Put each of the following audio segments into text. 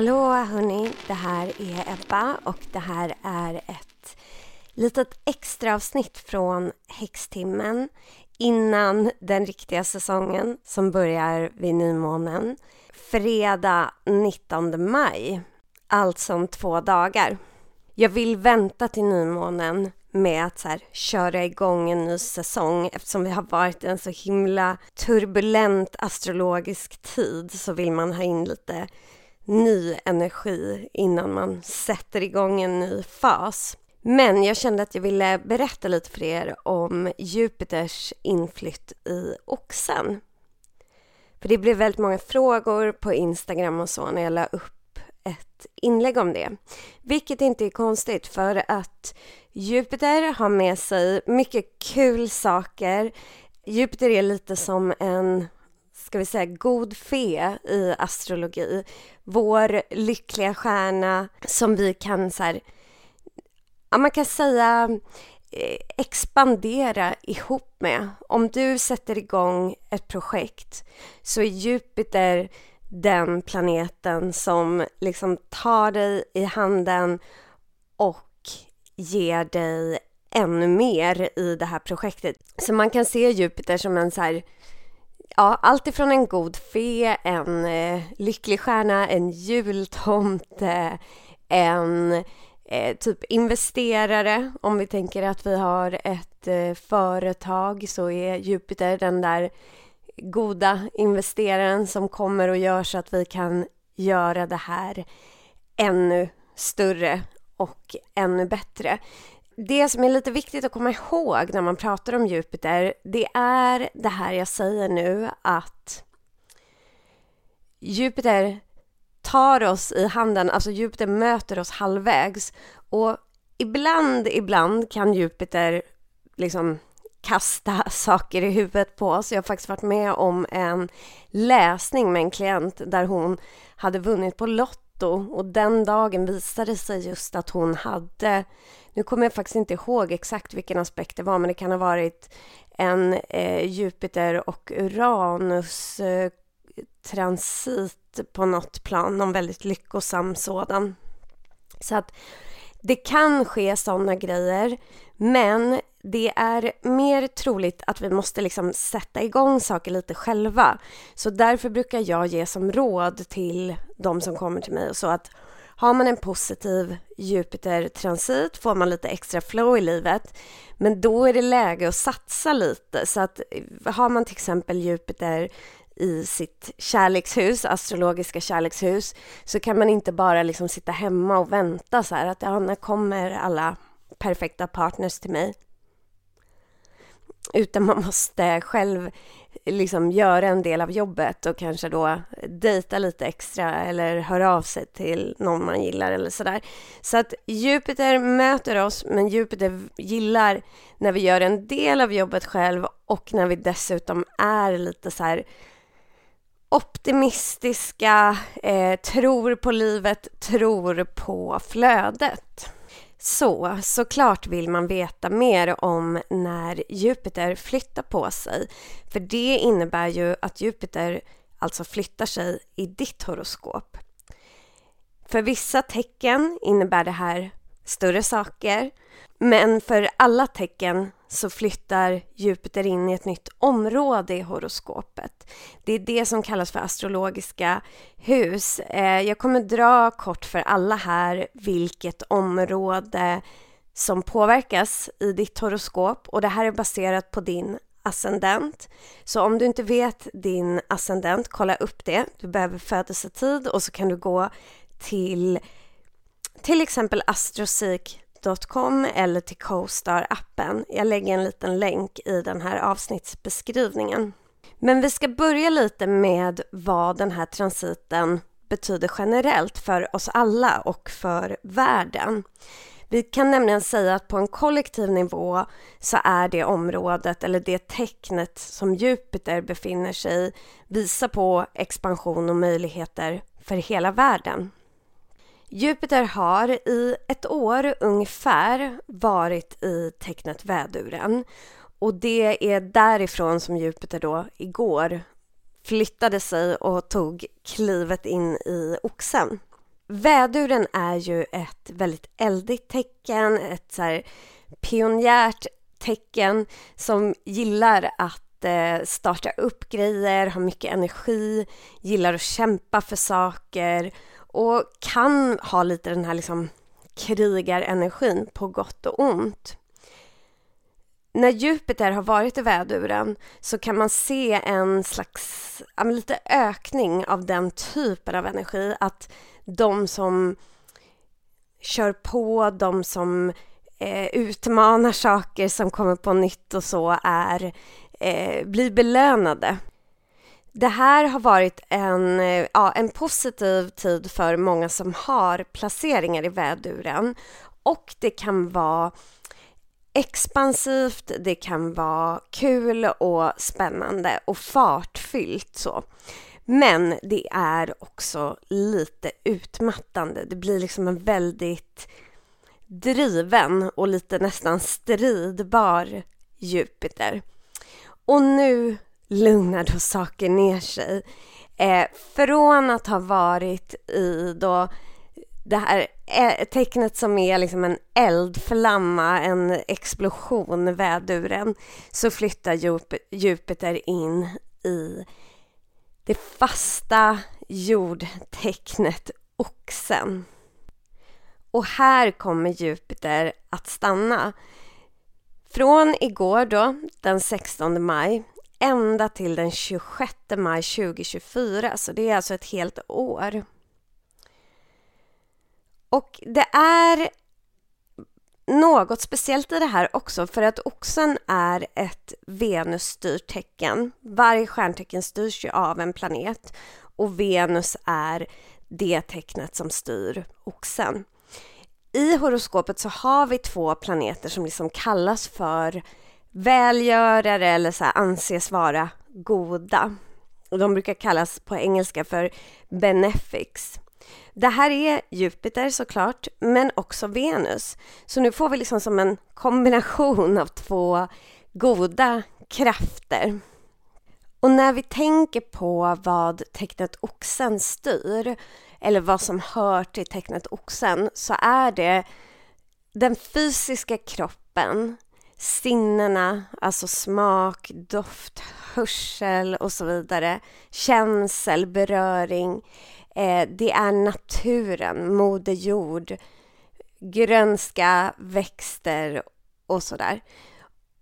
Hallå hörni, det här är Ebba och det här är ett litet extra avsnitt från Häxtimmen innan den riktiga säsongen som börjar vid nymånen. Fredag 19 maj, alltså om två dagar. Jag vill vänta till nymånen med att så här, köra igång en ny säsong eftersom vi har varit i en så himla turbulent astrologisk tid så vill man ha in lite ny energi innan man sätter igång en ny fas. Men jag kände att jag ville berätta lite för er om Jupiters inflytt i Oxen. För det blev väldigt många frågor på Instagram och så när jag la upp ett inlägg om det. Vilket inte är konstigt för att Jupiter har med sig mycket kul saker. Jupiter är lite som en ska vi säga, god fe i astrologi. Vår lyckliga stjärna som vi kan så här, ja, man kan säga eh, expandera ihop med. Om du sätter igång ett projekt så är Jupiter den planeten som liksom tar dig i handen och ger dig ännu mer i det här projektet. Så man kan se Jupiter som en så här ja, allt ifrån en god fe, en eh, lycklig stjärna, en jultomte, en eh, typ investerare. Om vi tänker att vi har ett eh, företag så är Jupiter den där goda investeraren som kommer och gör så att vi kan göra det här ännu större och ännu bättre det som är lite viktigt att komma ihåg när man pratar om Jupiter, det är det här jag säger nu att Jupiter tar oss i handen, alltså Jupiter möter oss halvvägs och ibland, ibland kan Jupiter liksom kasta saker i huvudet på oss. Jag har faktiskt varit med om en läsning med en klient där hon hade vunnit på foto och den dagen visade sig just att hon hade nu kommer jag faktiskt inte ihåg exakt vilken aspekt det var, men det kan ha varit en eh, Jupiter och Uranus eh, transit på något plan, någon väldigt lyckosam sådan. Så att det kan ske sådana grejer, men det är mer troligt att vi måste liksom sätta igång saker lite själva. Så därför brukar jag ge som råd till de som kommer till mig och så att har man en positiv Jupiter-transit får man lite extra flow i livet. Men då är det läge att satsa lite. Så att eh, har man till exempel Jupiter i sitt kärlekshus, astrologiska kärlekshus, så kan man inte bara liksom sitta hemma och vänta så här att ja, när kommer alla perfekta partners till mig? Utan man måste själv liksom göra en del av jobbet och kanske då dejta lite extra eller höra av sig till någon man gillar eller sådär. Så att Jupiter möter oss, men Jupiter gillar när vi gör en del av jobbet själv och när vi dessutom är lite så här optimistiska, eh, tror på livet, tror på flödet. Så såklart vill man veta mer om när Jupiter flyttar på sig. För det innebär ju att Jupiter alltså flyttar sig i ditt horoskop. För vissa tecken innebär det här större saker. Men för alla tecken så flyttar Jupiter in i ett nytt område i horoskopet. Det är det som kallas för astrologiska hus. Eh, jag kommer dra kort för alla här vilket område som påverkas i ditt horoskop och det här är baserat på din ascendent. Så om du inte vet din ascendent, kolla upp det. Du behöver födelsetid och så kan du gå till till exempel Astrosik Book.com eller till CoStar-appen. Jag lägger en liten länk i den här avsnittsbeskrivningen. Men vi ska börja lite med vad den här transiten betyder generellt för oss alla och för världen. Vi kan nämligen säga att på en kollektiv nivå så är det området eller det tecknet som Jupiter befinner sig i visar på expansion och möjligheter för hela världen. Jupiter har i ett år ungefär varit i tecknet väduren och det är därifrån som Jupiter då igår flyttade sig och tog klivet in i oxen. väduren är ju ett väldigt eldigt tecken, ett så här pionjärt tecken som gillar att eh, starta upp grejer, har mycket energi, gillar att kämpa för saker och kan ha lite den här liksom krigarenergin på gott och ont. När Jupiter har varit i väduren så kan man se en slags, ja, lite ökning av den typen av energi. Att de som kör på, de som eh, utmanar saker som kommer på nytt och så är, eh, blir belönade. Det här har varit en, eh, ja, en positiv tid för många som har placeringar i väduren och det kan vara expansivt, det kan vara kul och spännande och fartfyllt så. Men det är också lite utmattande. Det blir liksom en väldigt driven och lite nästan stridbar Jupiter. Och nu lugnar då saker ner sig. Eh, från att ha varit i då det här eh, tecknet som är liksom en eldflamma, en explosion, väduren, så flyttar Jupiter in i det fasta jordtecknet Oxen. Och här kommer Jupiter att stanna. Från igår då, den 16 maj, ända till den 26 maj 2024, så det är alltså ett helt år. Och det är något speciellt i det här också för att oxen är ett Venusstyrt tecken. Varje stjärntecken styrs ju av en planet och Venus är det tecknet som styr oxen. I horoskopet så har vi två planeter som liksom kallas för välgörare eller så anses vara goda. Och de brukar kallas på engelska för benefics. Det här är Jupiter såklart, men också Venus. Så nu får vi liksom som en kombination av två goda krafter. Och när vi tänker på vad tecknet oxen styr, eller vad som hör till tecknet oxen, så är det den fysiska kroppen, sinnena, alltså smak, doft, hörsel och så vidare, känsel, beröring, Eh, det är naturen, moder jord, grönska, växter och sådär.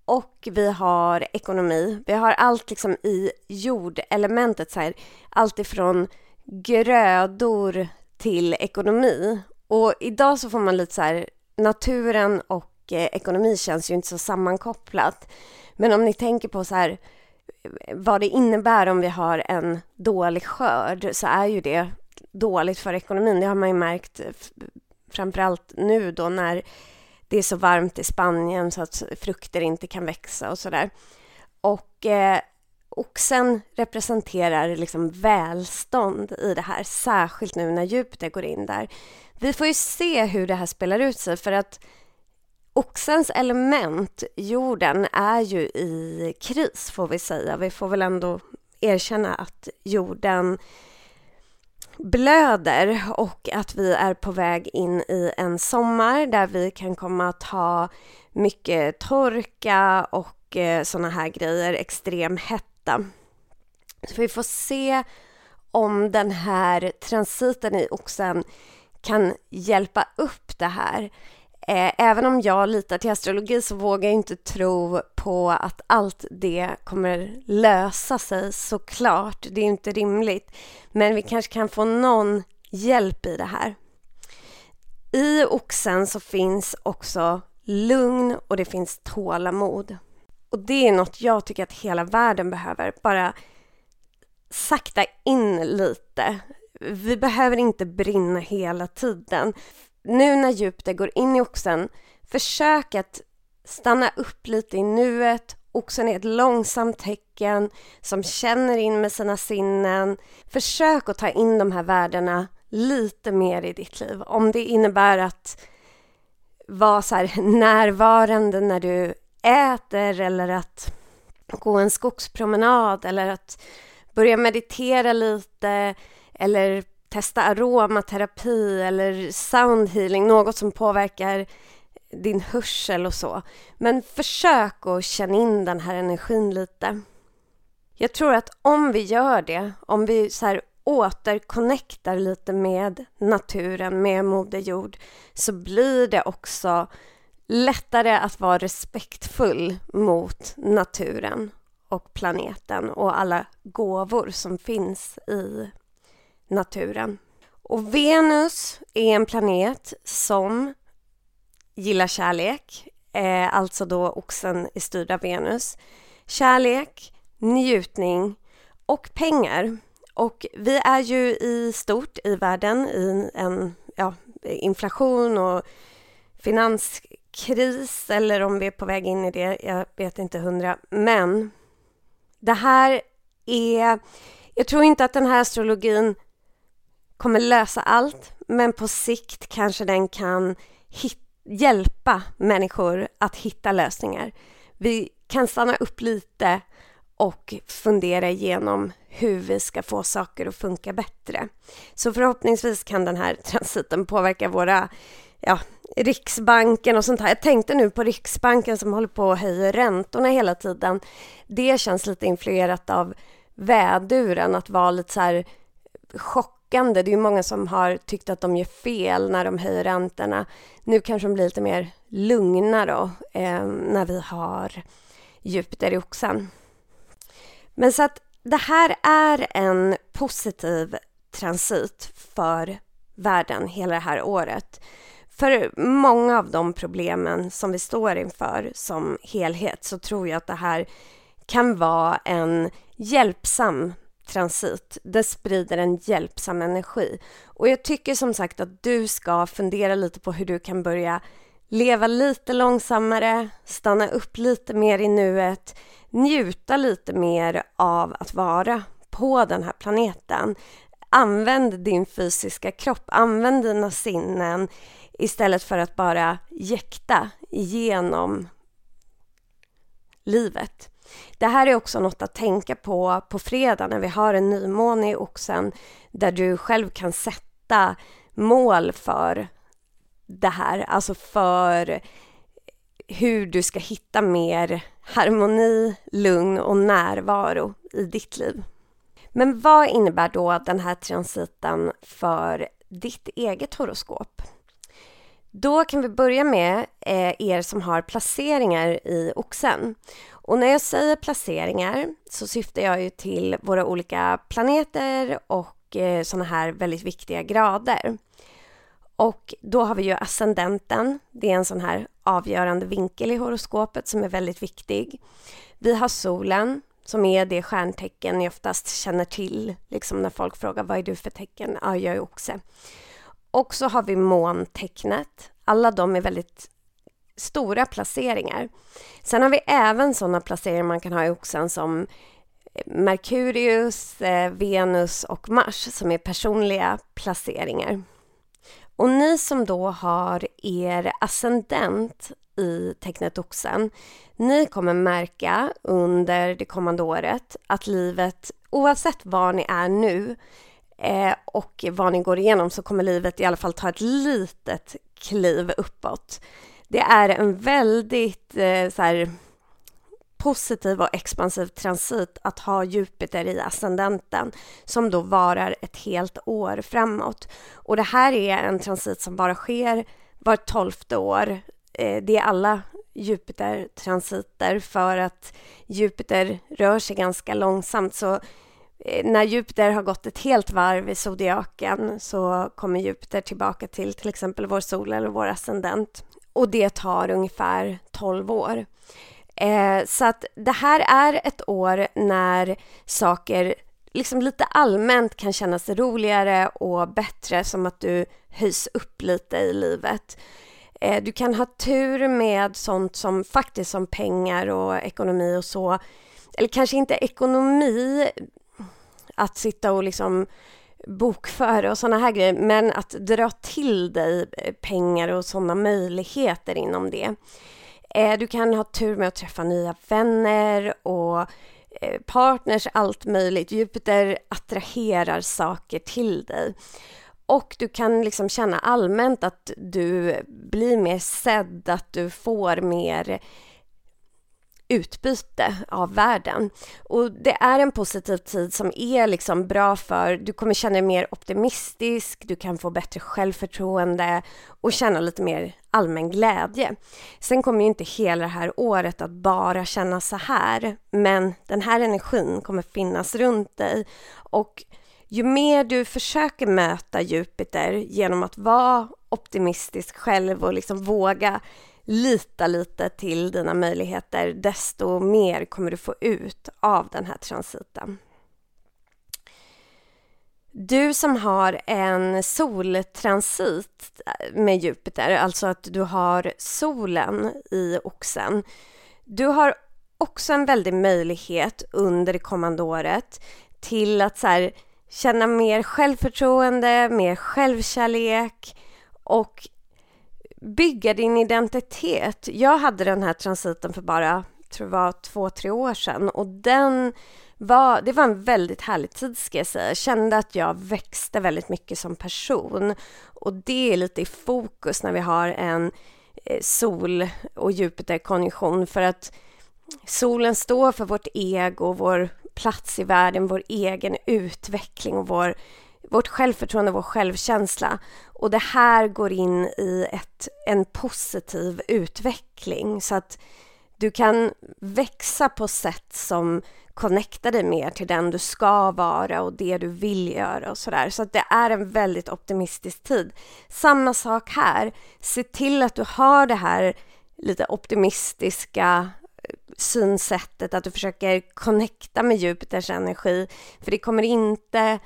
Och vi har ekonomi. Vi har allt liksom i jordelementet, så här, allt ifrån grödor till ekonomi. Och idag så får man lite så här, naturen och och ekonomi känns ju inte så sammankopplat. Men om ni tänker på så här, vad det innebär om vi har en dålig skörd så är ju det dåligt för ekonomin. Det har man ju märkt framförallt nu då när det är så varmt i Spanien så att frukter inte kan växa och sådär. Och eh, oxen representerar liksom välstånd i det här, särskilt nu när Jupiter går in där. Vi får ju se hur det här spelar ut sig för att Oxens element, jorden, är ju i kris får vi säga. Vi får väl ändå erkänna att jorden blöder och att vi är på väg in i en sommar där vi kan komma att ha mycket torka och eh, såna här grejer, extrem hetta. Så vi får se om den här transiten i oxen kan hjälpa upp det här. Eh, även om jag litar till astrologi så vågar jag inte tro på att allt det kommer lösa sig såklart. Det är inte rimligt. Men vi kanske kan få någon hjälp i det här. I oxen så finns också lugn och det finns tålamod. Och det är något jag tycker att hela världen behöver. Bara sakta in lite. Vi behöver inte brinna hela tiden nu när Jupiter går in i oxen, försök att stanna upp lite i nuet. Oxen är ett långsamt tecken som känner in med sina sinnen. Försök att ta in de här värdena lite mer i ditt liv. Om det innebär att vara så närvarande när du äter eller att gå en skogspromenad eller att börja meditera lite eller testa aromaterapi eller soundhealing, något som påverkar din hörsel och så. Men försök att känna in den här energin lite. Jag tror att om vi gör det, om vi så här återconnectar lite med naturen, med Moder Jord, så blir det också lättare att vara respektfull mot naturen och planeten och alla gåvor som finns i naturen. Och Venus är en planet som gillar kärlek, eh, alltså då oxen är styrd av Venus. Kärlek, njutning och pengar. Och vi är ju i stort i världen i en ja, inflation och finanskris eller om vi är på väg in i det, jag vet inte hundra. Men det här är... Jag tror inte att den här astrologin kommer lösa allt, men på sikt kanske den kan hjälpa människor att hitta lösningar. Vi kan stanna upp lite och fundera igenom hur vi ska få saker att funka bättre. Så förhoppningsvis kan den här transiten påverka våra, ja, Riksbanken och sånt här. Jag tänkte nu på Riksbanken som håller på att höja räntorna hela tiden. Det känns lite influerat av väduren, att vara lite så här chockande. Det är ju många som har tyckt att de gör fel när de höjer räntorna. Nu kanske de blir lite mer lugna då, eh, när vi har Jupiter i oxen. Men så att det här är en positiv transit för världen hela det här året. För många av de problemen som vi står inför som helhet så tror jag att det här kan vara en hjälpsam transit. Det sprider en hjälpsam energi. Och jag tycker som sagt att du ska fundera lite på hur du kan börja leva lite långsammare, stanna upp lite mer i nuet, njuta lite mer av att vara på den här planeten. Använd din fysiska kropp, använd dina sinnen istället för att bara jäkta igenom livet. Det här är också något att tänka på på fredag när vi har en nymåne i oxen där du själv kan sätta mål för det här, alltså för hur du ska hitta mer harmoni, lugn och närvaro i ditt liv. Men vad innebär då den här transiten för ditt eget horoskop? Då kan vi börja med eh, er som har placeringar i oxen. Och när jag säger placeringar så syftar jag ju till våra olika planeter och eh, sådana här väldigt viktiga grader. Och då har vi ju ascendenten. Det är en sån här avgörande vinkel i horoskopet som är väldigt viktig. Vi har solen som är det stjärntecken ni oftast känner till, liksom när folk frågar vad är du för tecken? Ja, jag är oxe. Och så har vi måntecknet. Alla de är väldigt stora placeringar. Sen har vi även sådana placeringar man kan ha i oxen som eh, Merkurius, eh, Venus och Mars som är personliga placeringar. Och ni som då har er ascendent i tecknet oxen, ni kommer märka under det kommande året att livet, oavsett var ni är nu eh, och vad ni går igenom, så kommer livet i alla fall ta ett litet kliv uppåt. Det är en väldigt eh, så här, positiv och expansiv transit att ha Jupiter i ascendenten som då varar ett helt år framåt. Och det här är en transit som bara sker vart tolfte år. Eh, det är alla Jupiter-transiter för att Jupiter rör sig ganska långsamt. Så Eh, när Jupiter har gått ett helt varv i zodiaken så kommer Jupiter tillbaka till till exempel vår sol eller vår ascendent. Och det tar ungefär 12 år. Eh, så att det här är ett år när saker liksom lite allmänt kan kännas roligare och bättre, som att du höjs upp lite i livet. Eh, du kan ha tur med sånt som faktiskt som pengar och ekonomi och så. Eller kanske inte ekonomi, att sitta och liksom bokföra och såna här grejer, men att dra till dig eh, pengar och sådana möjligheter inom det. Eh, du kan ha tur med att träffa nya vänner och eh, partners, allt möjligt. Jupiter attraherar saker till dig. Och du kan liksom känna allmänt att du blir mer sedd, att du får mer utbyte av världen. Och det är en positiv tid som är liksom bra för, du kommer känna dig mer optimistisk, du kan få bättre självförtroende och känna lite mer allmän glädje. Sen kommer ju inte hela det här året att bara känna så här, men den här energin kommer finnas runt dig och ju mer du försöker möta Jupiter genom att vara optimistisk själv och liksom våga lita lite till dina möjligheter, desto mer kommer du få ut av den här transiten. Du som har en soltransit eh, med Jupiter, alltså att du har solen i oxen. Du har också en väldig möjlighet under det kommande året till att så här, känna mer självförtroende, mer självkärlek och bygga din identitet. Jag hade den här transiten för bara, tror det var två, tre år sedan och den var, det var en väldigt härlig tid ska jag säga. Jag kände att jag växte väldigt mycket som person och det är lite i fokus när vi har en eh, sol och Jupiter-konjunktion för att solen står för vårt ego, vår plats i världen, vår egen utveckling och vår, vårt självförtroende, vår självkänsla. Och det här går in i ett, en positiv utveckling så att du kan växa på sätt som connectar dig mer till den du ska vara och det du vill göra och sådär. Så att det är en väldigt optimistisk tid. Samma sak här. Se till att du har det här lite optimistiska eh, synsättet, att du försöker connecta med Jupiters energi. För det kommer inte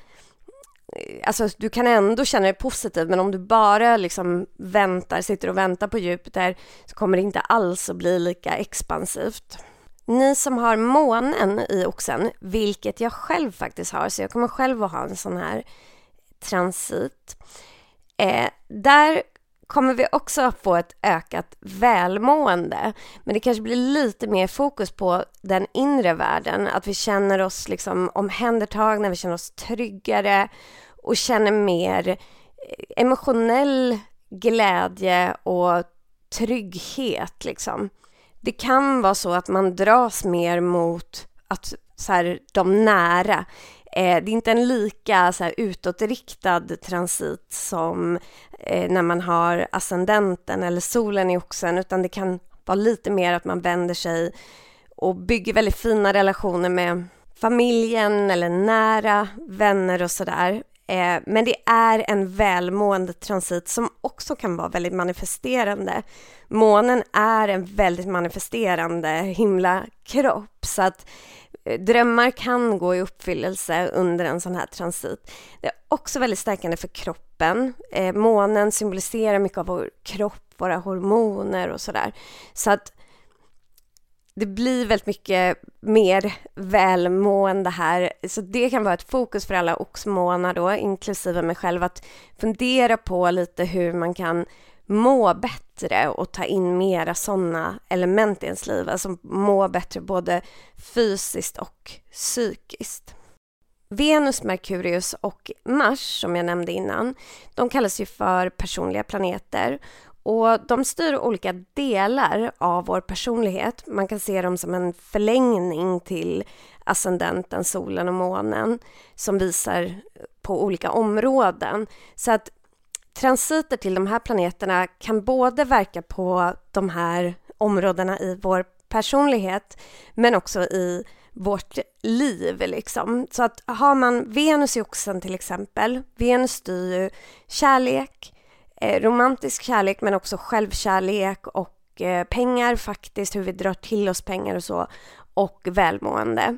Alltså du kan ändå känna dig positiv men om du bara liksom väntar, sitter och väntar på Jupiter så kommer det inte alls att bli lika expansivt. Ni som har månen i oxen, vilket jag själv faktiskt har, så jag kommer själv att ha en sån här transit. Eh, där kommer vi också få ett ökat välmående. Men det kanske blir lite mer fokus på den inre världen, att vi känner oss liksom omhändertagna, vi känner oss tryggare och känner mer eh, emotionell glädje och trygghet liksom. Det kan vara så att man dras mer mot att så här, de nära. Eh, det är inte en lika så här, utåtriktad transit som eh, när man har ascendenten eller solen i oxen, utan det kan vara lite mer att man vänder sig och bygger väldigt fina relationer med familjen eller nära vänner och sådär. Eh, men det är en välmående transit som också kan vara väldigt manifesterande. Månen är en väldigt manifesterande himlakropp så att Eh, drömmar kan gå i uppfyllelse under en sån här transit. Det är också väldigt stärkande för kroppen. Eh, månen symboliserar mycket av vår kropp, våra hormoner och sådär. Så att det blir väldigt mycket mer välmående här. Så det kan vara ett fokus för alla oxmånar då, inklusive mig själv, att fundera på lite hur man kan må bättre och ta in mera sådana element i ens liv. Alltså må bättre både fysiskt och psykiskt. Venus, Merkurius och Mars, som jag nämnde innan, de kallas ju för personliga planeter och de styr olika delar av vår personlighet. Man kan se dem som en förlängning till ascendenten, solen och månen som visar på olika områden. Så att transiter till de här planeterna kan både verka på de här områdena i vår personlighet men också i vårt liv. Liksom. Så att har man Venus i oxen till exempel, Venus styr ju kärlek, Eh, romantisk kärlek men också självkärlek och eh, pengar faktiskt, hur vi drar till oss pengar och så och välmående.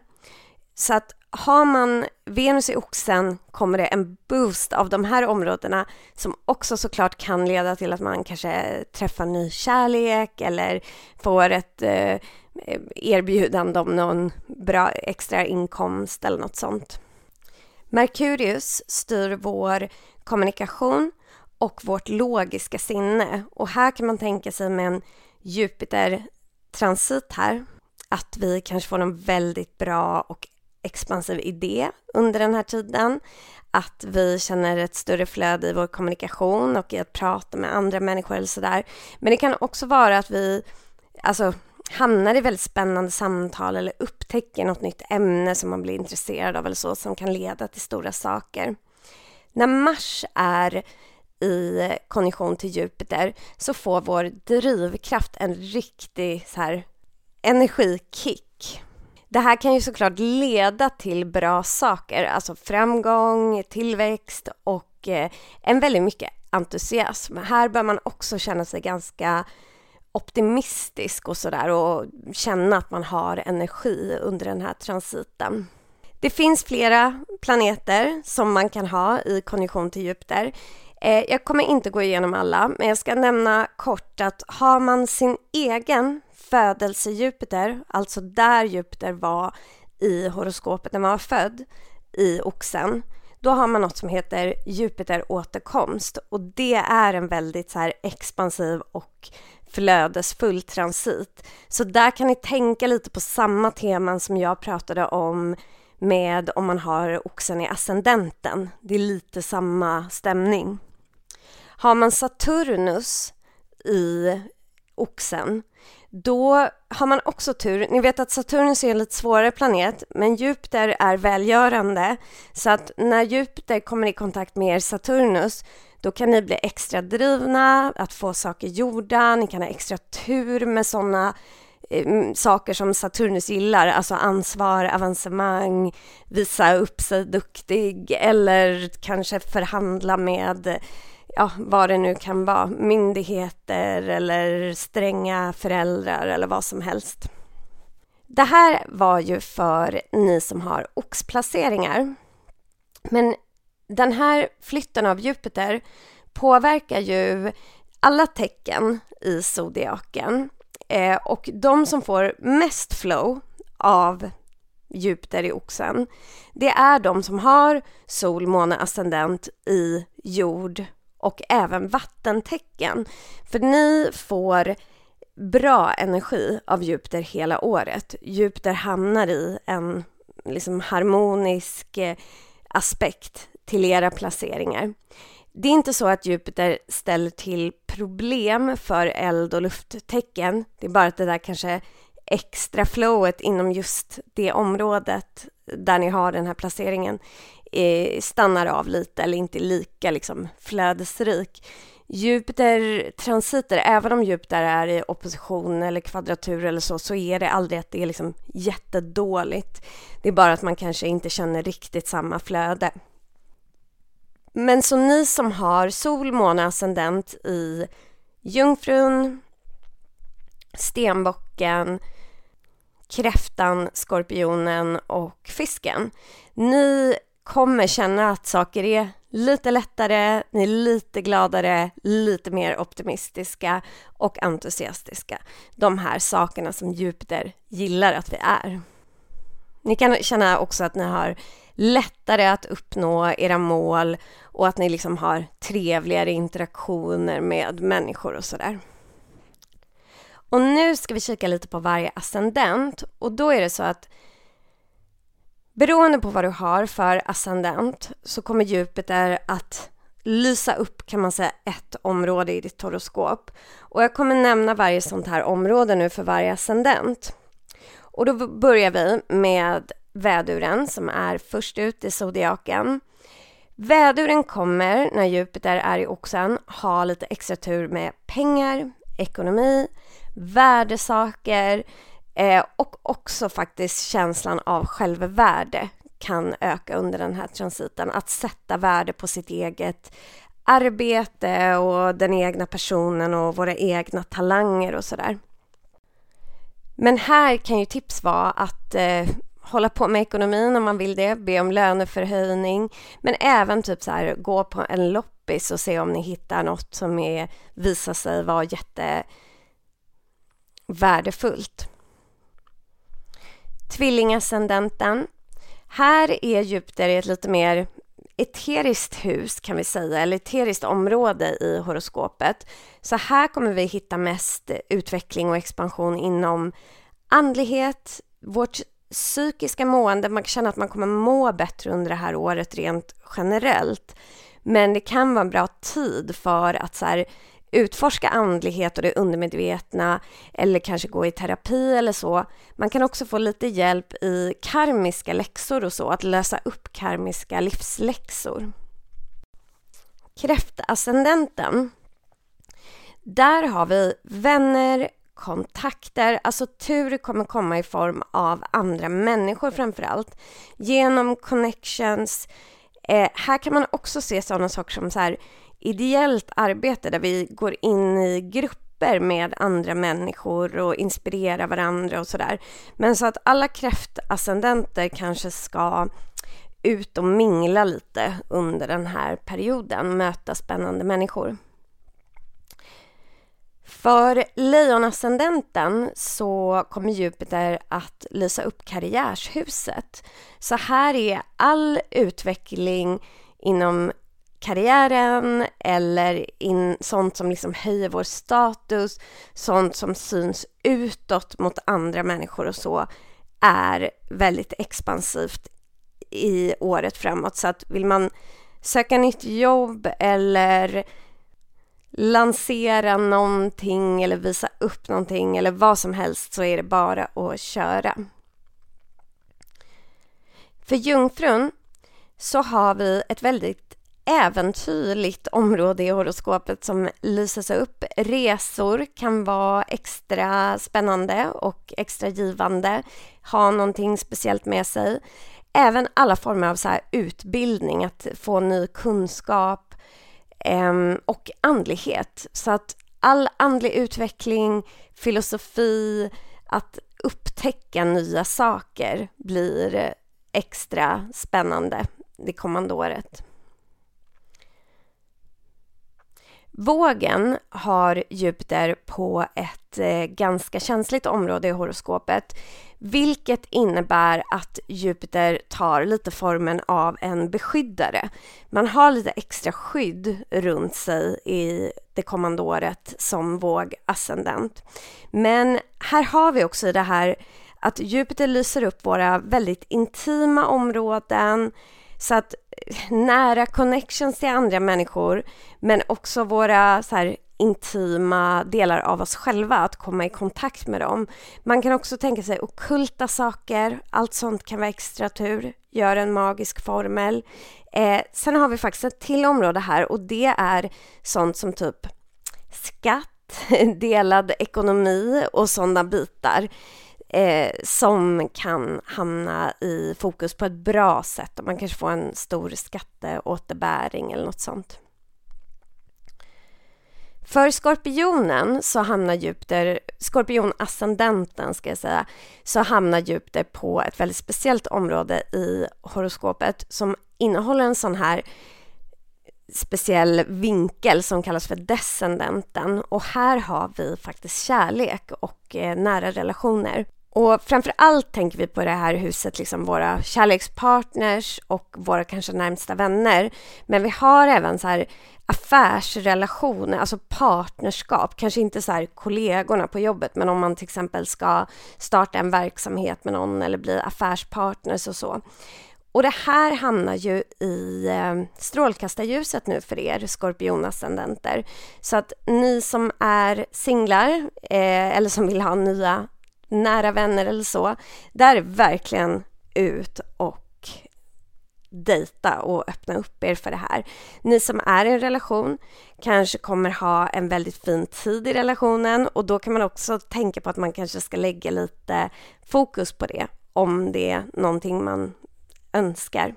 Så att har man Venus i oxen kommer det en boost av de här områdena som också såklart kan leda till att man kanske träffar ny kärlek eller får ett eh, erbjudande om någon bra extra inkomst eller något sånt. Merkurius styr vår kommunikation och vårt logiska sinne. Och här kan man tänka sig med en Jupiter-transit här att vi kanske får en väldigt bra och expansiv idé under den här tiden. Att vi känner ett större flöde i vår kommunikation och i att prata med andra människor eller sådär. Men det kan också vara att vi alltså, hamnar i väldigt spännande samtal eller upptäcker något nytt ämne som man blir intresserad av eller så som kan leda till stora saker. När Mars är i konjunktion till Jupiter så får vår drivkraft en riktig så här, energikick. Det här kan ju såklart leda till bra saker, alltså framgång, tillväxt och eh, en väldigt mycket entusiasm. Här bör man också känna sig ganska optimistisk och sådär och känna att man har energi under den här transiten. Det finns flera planeter som man kan ha i konjunktion till Jupiter. Eh, jag kommer inte gå igenom alla, men jag ska nämna kort att har man sin egen födelse Jupiter, alltså där Jupiter var i horoskopet när man var född, i oxen, då har man något som heter Jupiter återkomst och det är en väldigt så här expansiv och flödesfull transit. Så där kan ni tänka lite på samma teman som jag pratade om med om man har oxen i ascendenten. Det är lite samma stämning. Har man Saturnus i oxen, då har man också tur. Ni vet att Saturnus är en lite svårare planet, men Jupiter är välgörande. Så att när Jupiter kommer i kontakt med er Saturnus, då kan ni bli extra drivna att få saker gjorda. Ni kan ha extra tur med sådana eh, saker som Saturnus gillar, alltså ansvar, avancemang, visa upp sig duktig eller kanske förhandla med ja, vad det nu kan vara, myndigheter eller stränga föräldrar eller vad som helst. Det här var ju för ni som har oxplaceringar. Men den här flytten av Jupiter påverkar ju alla tecken i zodiaken eh, och de som får mest flow av Jupiter i oxen, det är de som har sol, måne, ascendent i jord och även vattentecken. För ni får bra energi av Jupiter hela året. Jupiter hamnar i en liksom harmonisk eh, aspekt till era placeringar. Det är inte så att Jupiter ställer till problem för eld och lufttecken. Det är bara att det där kanske extra flowet inom just det området där ni har den här placeringen eh, stannar av lite eller inte lika liksom, flödesrik. Jupiter-transiter, även om Jupiter är i opposition eller kvadratur eller så, så är det aldrig att det är liksom jättedåligt. Det är bara att man kanske inte känner riktigt samma flöde. Men så ni som har sol, måne, ascendent i Jungfrun, Stenbocken, Kräftan, Skorpionen och Fisken. Ni kommer känna att saker är lite lättare, ni är lite gladare, lite mer optimistiska och entusiastiska. De här sakerna som Jupiter gillar att vi är. Ni kan känna också att ni har lättare att uppnå era mål och att ni liksom har trevligare interaktioner med människor och sådär. Och nu ska vi kika lite på varje ascendent och då är det så att Beroende på vad du har för ascendent så kommer Jupiter att lysa upp kan man säga ett område i ditt horoskop. Och jag kommer nämna varje sånt här område nu för varje ascendent. Och då börjar vi med väduren som är först ut i zodiaken. Väduren kommer när Jupiter är i oxen ha lite extra tur med pengar, ekonomi, värdesaker, Eh, och också faktiskt känslan av självvärde kan öka under den här transiten. Att sätta värde på sitt eget arbete och den egna personen och våra egna talanger och sådär. Men här kan ju tips vara att eh, hålla på med ekonomin om man vill det, be om löneförhöjning, men även typ så här gå på en loppis och se om ni hittar något som är, visar sig vara värdefullt. Tvillingascendenten. Här är Jupiter i ett lite mer eteriskt hus kan vi säga, eller eteriskt område i horoskopet. Så här kommer vi hitta mest utveckling och expansion inom andlighet, vårt psykiska mående, man kan känna att man kommer må bättre under det här året rent generellt. Men det kan vara en bra tid för att så här, utforska andlighet och det undermedvetna eller kanske gå i terapi eller så. Man kan också få lite hjälp i karmiska läxor och så, att lösa upp karmiska livsläxor. Kräftascendenten. Där har vi vänner, kontakter, alltså tur kommer komma i form av andra människor framför allt. Genom connections. Eh, här kan man också se sådana saker som så här, ideellt arbete där vi går in i grupper med andra människor och inspirerar varandra och sådär. Men så att alla kräftascendenter kanske ska ut och mingla lite under den här perioden, möta spännande människor. För lejonascendenten så kommer Jupiter att lysa upp karriärshuset. Så här är all utveckling inom karriären eller in, sånt som liksom höjer vår status, sånt som syns utåt mot andra människor och så är väldigt expansivt i året framåt. Så att vill man söka nytt jobb eller lansera någonting eller visa upp någonting eller vad som helst så är det bara att köra. För jungfrun så har vi ett väldigt äventyrligt område i horoskopet som lyses upp. Resor kan vara extra spännande och extra givande, ha någonting speciellt med sig. Även alla former av så utbildning, att få ny kunskap eh, och andlighet. Så att all andlig utveckling, filosofi, att upptäcka nya saker blir extra spännande det kommande året. Vågen har Jupiter på ett eh, ganska känsligt område i horoskopet vilket innebär att Jupiter tar lite formen av en beskyddare. Man har lite extra skydd runt sig i det kommande året som vågascendent. Men här har vi också det här att Jupiter lyser upp våra väldigt intima områden, så att eh, nära connections till andra människor men också våra så här, intima delar av oss själva, att komma i kontakt med dem. Man kan också tänka sig okulta saker, allt sånt kan vara extra tur, gör en magisk formel. Eh, sen har vi faktiskt ett till område här och det är sånt som typ skatt, delad ekonomi och sådana bitar eh, som kan hamna i fokus på ett bra sätt och man kanske får en stor skatteåterbäring eller något sånt. För skorpionen så hamnar Jupiter, skorpionascendenten ska jag säga, så hamnar Jupiter på ett väldigt speciellt område i horoskopet som innehåller en sån här speciell vinkel som kallas för descendenten och här har vi faktiskt kärlek och eh, nära relationer. Och framför allt tänker vi på det här huset, liksom våra kärlekspartners och våra kanske närmsta vänner. Men vi har även så här affärsrelationer, alltså partnerskap, kanske inte så här kollegorna på jobbet, men om man till exempel ska starta en verksamhet med någon eller bli affärspartners och så. Och det här hamnar ju i eh, strålkastarljuset nu för er skorpionascendenter. Så att ni som är singlar eh, eller som vill ha nya nära vänner eller så, där är verkligen ut och dejta och öppna upp er för det här. Ni som är i en relation kanske kommer ha en väldigt fin tid i relationen och då kan man också tänka på att man kanske ska lägga lite fokus på det om det är någonting man önskar.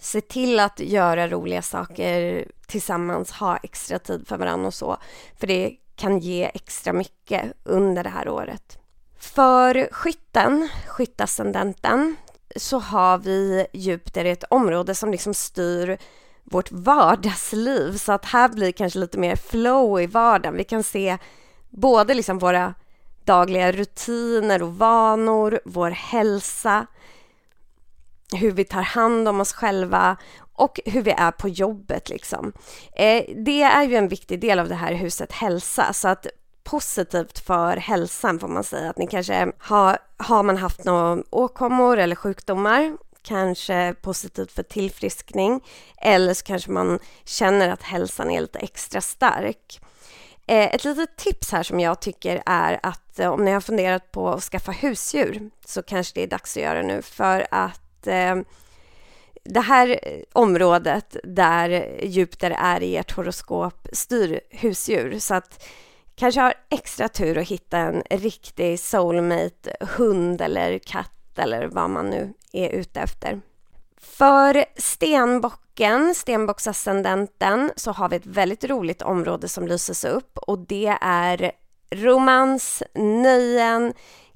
Se till att göra roliga saker tillsammans, ha extra tid för varandra och så, för det kan ge extra mycket under det här året. För skytten, skyttascendenten, så har vi Jupiter i ett område som liksom styr vårt vardagsliv så att här blir kanske lite mer flow i vardagen. Vi kan se både liksom våra dagliga rutiner och vanor, vår hälsa, hur vi tar hand om oss själva och hur vi är på jobbet. Liksom. Eh, det är ju en viktig del av det här huset hälsa så att positivt för hälsan får man säga. Att ni kanske har, har man haft några åkommor eller sjukdomar kanske positivt för tillfriskning eller så kanske man känner att hälsan är lite extra stark. Eh, ett litet tips här som jag tycker är att eh, om ni har funderat på att skaffa husdjur så kanske det är dags att göra nu för att eh, det här området där Jupiter är i ert horoskop styr husdjur så att kanske har extra tur att hitta en riktig soulmate hund eller katt eller vad man nu är ute efter. För stenbocken, stenbocksascendenten, så har vi ett väldigt roligt område som lyses upp och det är romans, nöjen,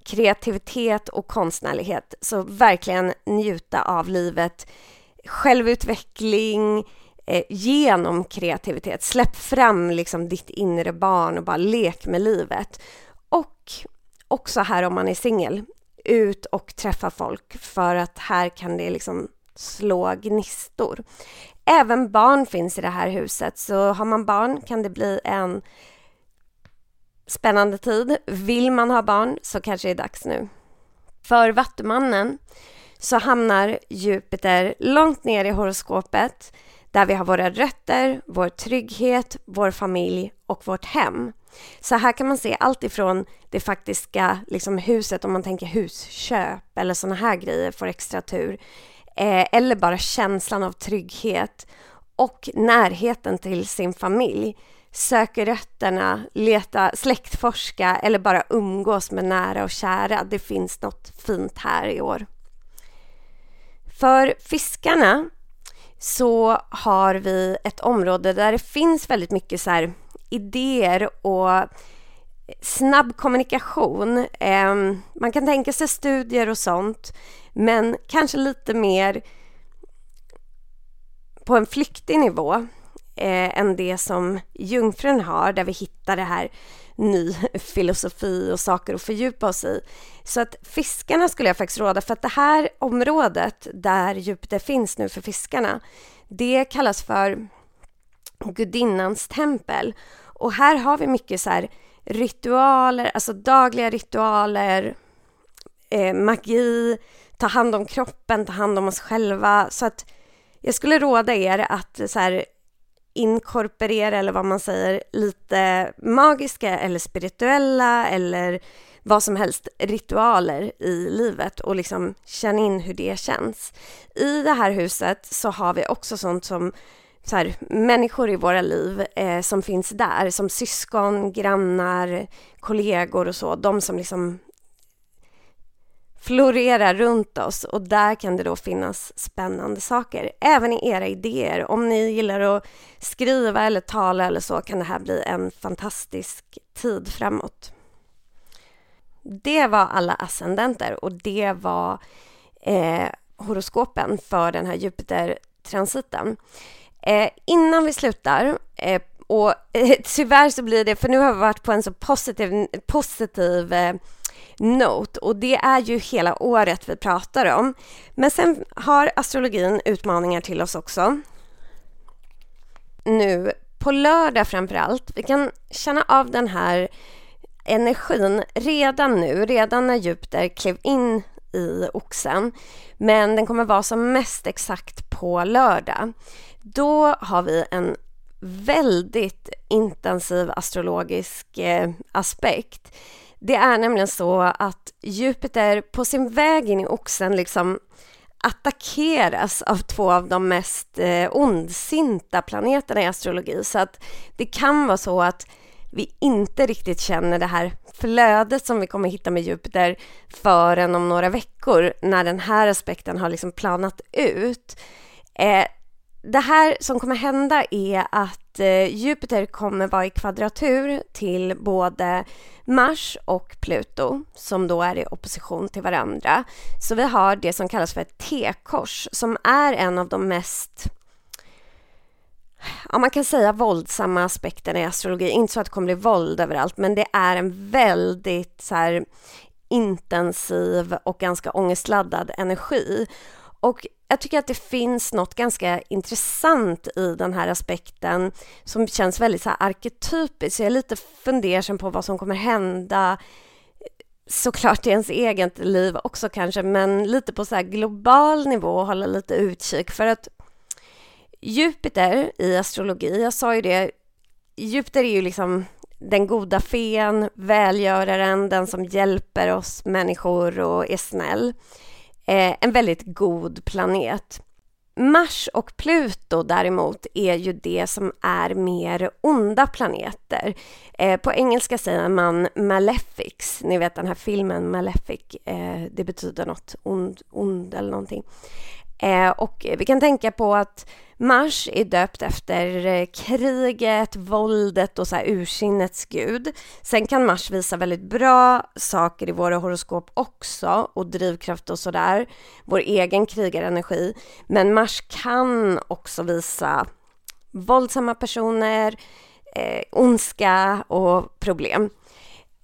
kreativitet och konstnärlighet. Så verkligen njuta av livet, självutveckling eh, genom kreativitet. Släpp fram liksom ditt inre barn och bara lek med livet. Och också här om man är singel, ut och träffa folk för att här kan det liksom slå gnistor. Även barn finns i det här huset, så har man barn kan det bli en spännande tid. Vill man ha barn så kanske det är dags nu. För Vattumannen så hamnar Jupiter långt ner i horoskopet där vi har våra rötter, vår trygghet, vår familj och vårt hem. Så här kan man se allt ifrån det faktiska liksom huset, om man tänker husköp eller sådana här grejer får extra tur, eh, eller bara känslan av trygghet och närheten till sin familj. Söker rötterna, leta, släktforska eller bara umgås med nära och kära. Det finns något fint här i år. För fiskarna så har vi ett område där det finns väldigt mycket så här idéer och snabb kommunikation. Ehm, man kan tänka sig studier och sånt, men kanske lite mer på en flyktig nivå eh, än det som Jungfrun har, där vi hittar det här ny filosofi och saker att fördjupa oss i. Så att fiskarna skulle jag faktiskt råda, för att det här området där Jupiter finns nu för fiskarna, det kallas för gudinnans tempel. Och här har vi mycket så här ritualer, alltså dagliga ritualer, eh, magi, ta hand om kroppen, ta hand om oss själva. Så att jag skulle råda er att så här, inkorporera, eller vad man säger, lite magiska eller spirituella eller vad som helst, ritualer i livet och liksom känna in hur det känns. I det här huset så har vi också sånt som så här, människor i våra liv eh, som finns där, som syskon, grannar, kollegor och så, de som liksom florerar runt oss och där kan det då finnas spännande saker. Även i era idéer. Om ni gillar att skriva eller tala eller så kan det här bli en fantastisk tid framåt. Det var alla ascendenter och det var eh, horoskopen för den här Jupiter-transiten. Eh, innan vi slutar, eh, och eh, tyvärr så blir det, för nu har vi varit på en så positiv, positiv eh, note och det är ju hela året vi pratar om. Men sen har astrologin utmaningar till oss också. Nu på lördag framför allt. Vi kan känna av den här energin redan nu, redan när Jupiter klev in i oxen. Men den kommer vara som mest exakt på lördag. Då har vi en väldigt intensiv astrologisk eh, aspekt. Det är nämligen så att Jupiter på sin väg in i oxen liksom attackeras av två av de mest eh, ondsinta planeterna i astrologi. Så att det kan vara så att vi inte riktigt känner det här flödet som vi kommer hitta med Jupiter förrän om några veckor när den här aspekten har liksom planat ut. Eh, det här som kommer hända är att eh, Jupiter kommer vara i kvadratur till både Mars och Pluto som då är i opposition till varandra. Så vi har det som kallas för ett T-kors som är en av de mest ja, man kan säga våldsamma aspekterna i astrologi. Inte så att det kommer bli våld överallt, men det är en väldigt så här, intensiv och ganska ångestladdad energi. Och jag tycker att det finns något ganska intressant i den här aspekten som känns väldigt så här arketypiskt. Jag är lite fundersam på vad som kommer hända såklart i ens eget liv också kanske, men lite på så här global nivå hålla lite utkik för att Jupiter i astrologi, jag sa ju det, Jupiter är ju liksom den goda fen, välgöraren, den som hjälper oss människor och är snäll. Eh, en väldigt god planet. Mars och Pluto däremot är ju det som är mer onda planeter. Eh, på engelska säger man malefics, ni vet den här filmen Malefic, eh, det betyder något ond, ond eller någonting. Eh, och vi kan tänka på att Mars är döpt efter eh, kriget, våldet och så här ursinnets gud. Sen kan Mars visa väldigt bra saker i våra horoskop också och drivkraft och sådär. Vår egen krigarenergi. Men Mars kan också visa våldsamma personer, eh, ondska och problem.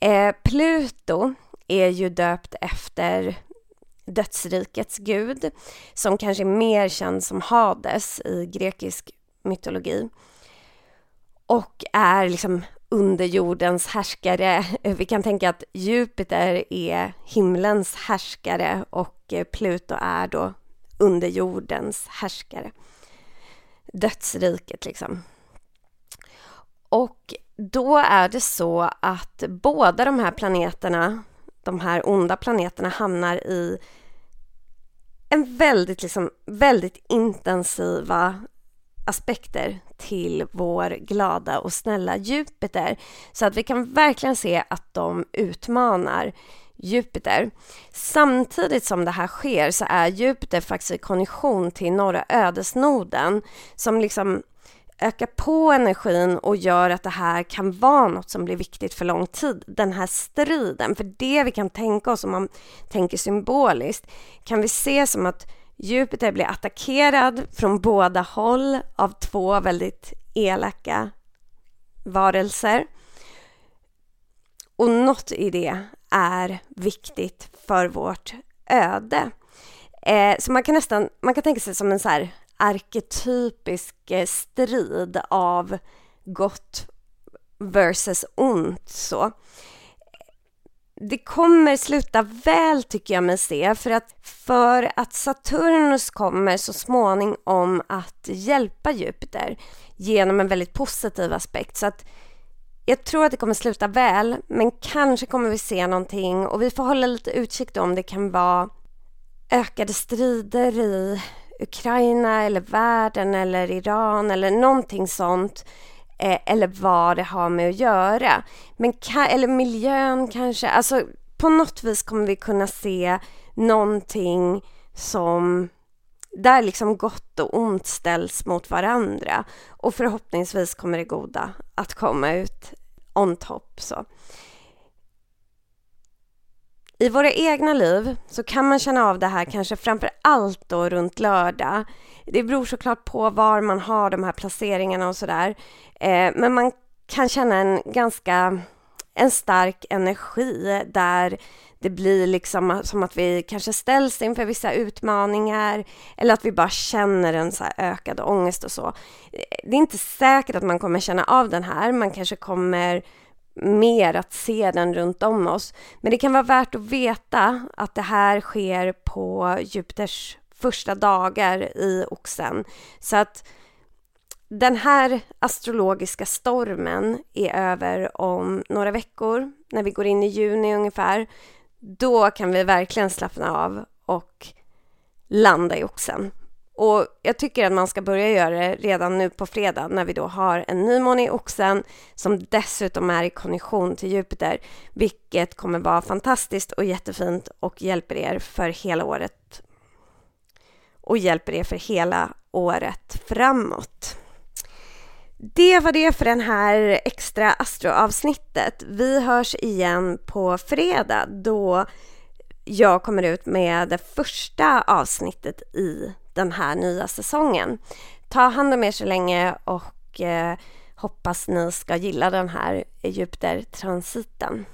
Eh, Pluto är ju döpt efter dödsrikets gud som kanske är mer känd som Hades i grekisk mytologi och är liksom underjordens härskare. Vi kan tänka att Jupiter är himlens härskare och Pluto är då underjordens härskare. Dödsriket liksom. Och då är det så att båda de här planeterna de här onda planeterna hamnar i en väldigt, liksom, väldigt intensiva aspekter till vår glada och snälla Jupiter. Så att vi kan verkligen se att de utmanar Jupiter. Samtidigt som det här sker så är Jupiter faktiskt i konjunktion till norra ödesnoden som liksom ökar på energin och gör att det här kan vara något som blir viktigt för lång tid. Den här striden, för det vi kan tänka oss om man tänker symboliskt kan vi se som att Jupiter blir attackerad från båda håll av två väldigt elaka varelser. Och något i det är viktigt för vårt öde. Eh, så man kan nästan, man kan tänka sig som en så här arketypisk eh, strid av gott versus ont så. Det kommer sluta väl tycker jag mig se för att för att Saturnus kommer så småningom att hjälpa Jupiter genom en väldigt positiv aspekt så att jag tror att det kommer sluta väl men kanske kommer vi se någonting och vi får hålla lite utkik då om det kan vara ökade strider i Ukraina eller världen eller Iran eller någonting sånt eh, eller vad det har med att göra. Men eller miljön kanske. Alltså på något vis kommer vi kunna se någonting som där liksom gott och ont ställs mot varandra och förhoppningsvis kommer det goda att komma ut on top. Så. I våra egna liv så kan man känna av det här kanske framför allt då runt lördag. Det beror såklart på var man har de här placeringarna och sådär. Eh, men man kan känna en ganska en stark energi där det blir liksom som att vi kanske ställs inför vissa utmaningar eller att vi bara känner en så ökad ångest och så. Det är inte säkert att man kommer känna av den här. Man kanske kommer mer att se den runt om oss. Men det kan vara värt att veta att det här sker på Jupiters första dagar i oxen. Så att den här astrologiska stormen är över om några veckor, när vi går in i juni ungefär. Då kan vi verkligen slappna av och landa i oxen. Och jag tycker att man ska börja göra det redan nu på fredag när vi då har en nymåne i Oxen som dessutom är i konjunktion till Jupiter, vilket kommer vara fantastiskt och jättefint och hjälper er för hela året och hjälper er för hela året framåt. Det var det för den här extra astroavsnittet. Vi hörs igen på fredag då jag kommer ut med det första avsnittet i den här nya säsongen. Ta hand om er så länge och eh, hoppas ni ska gilla den här Jupiter-transiten.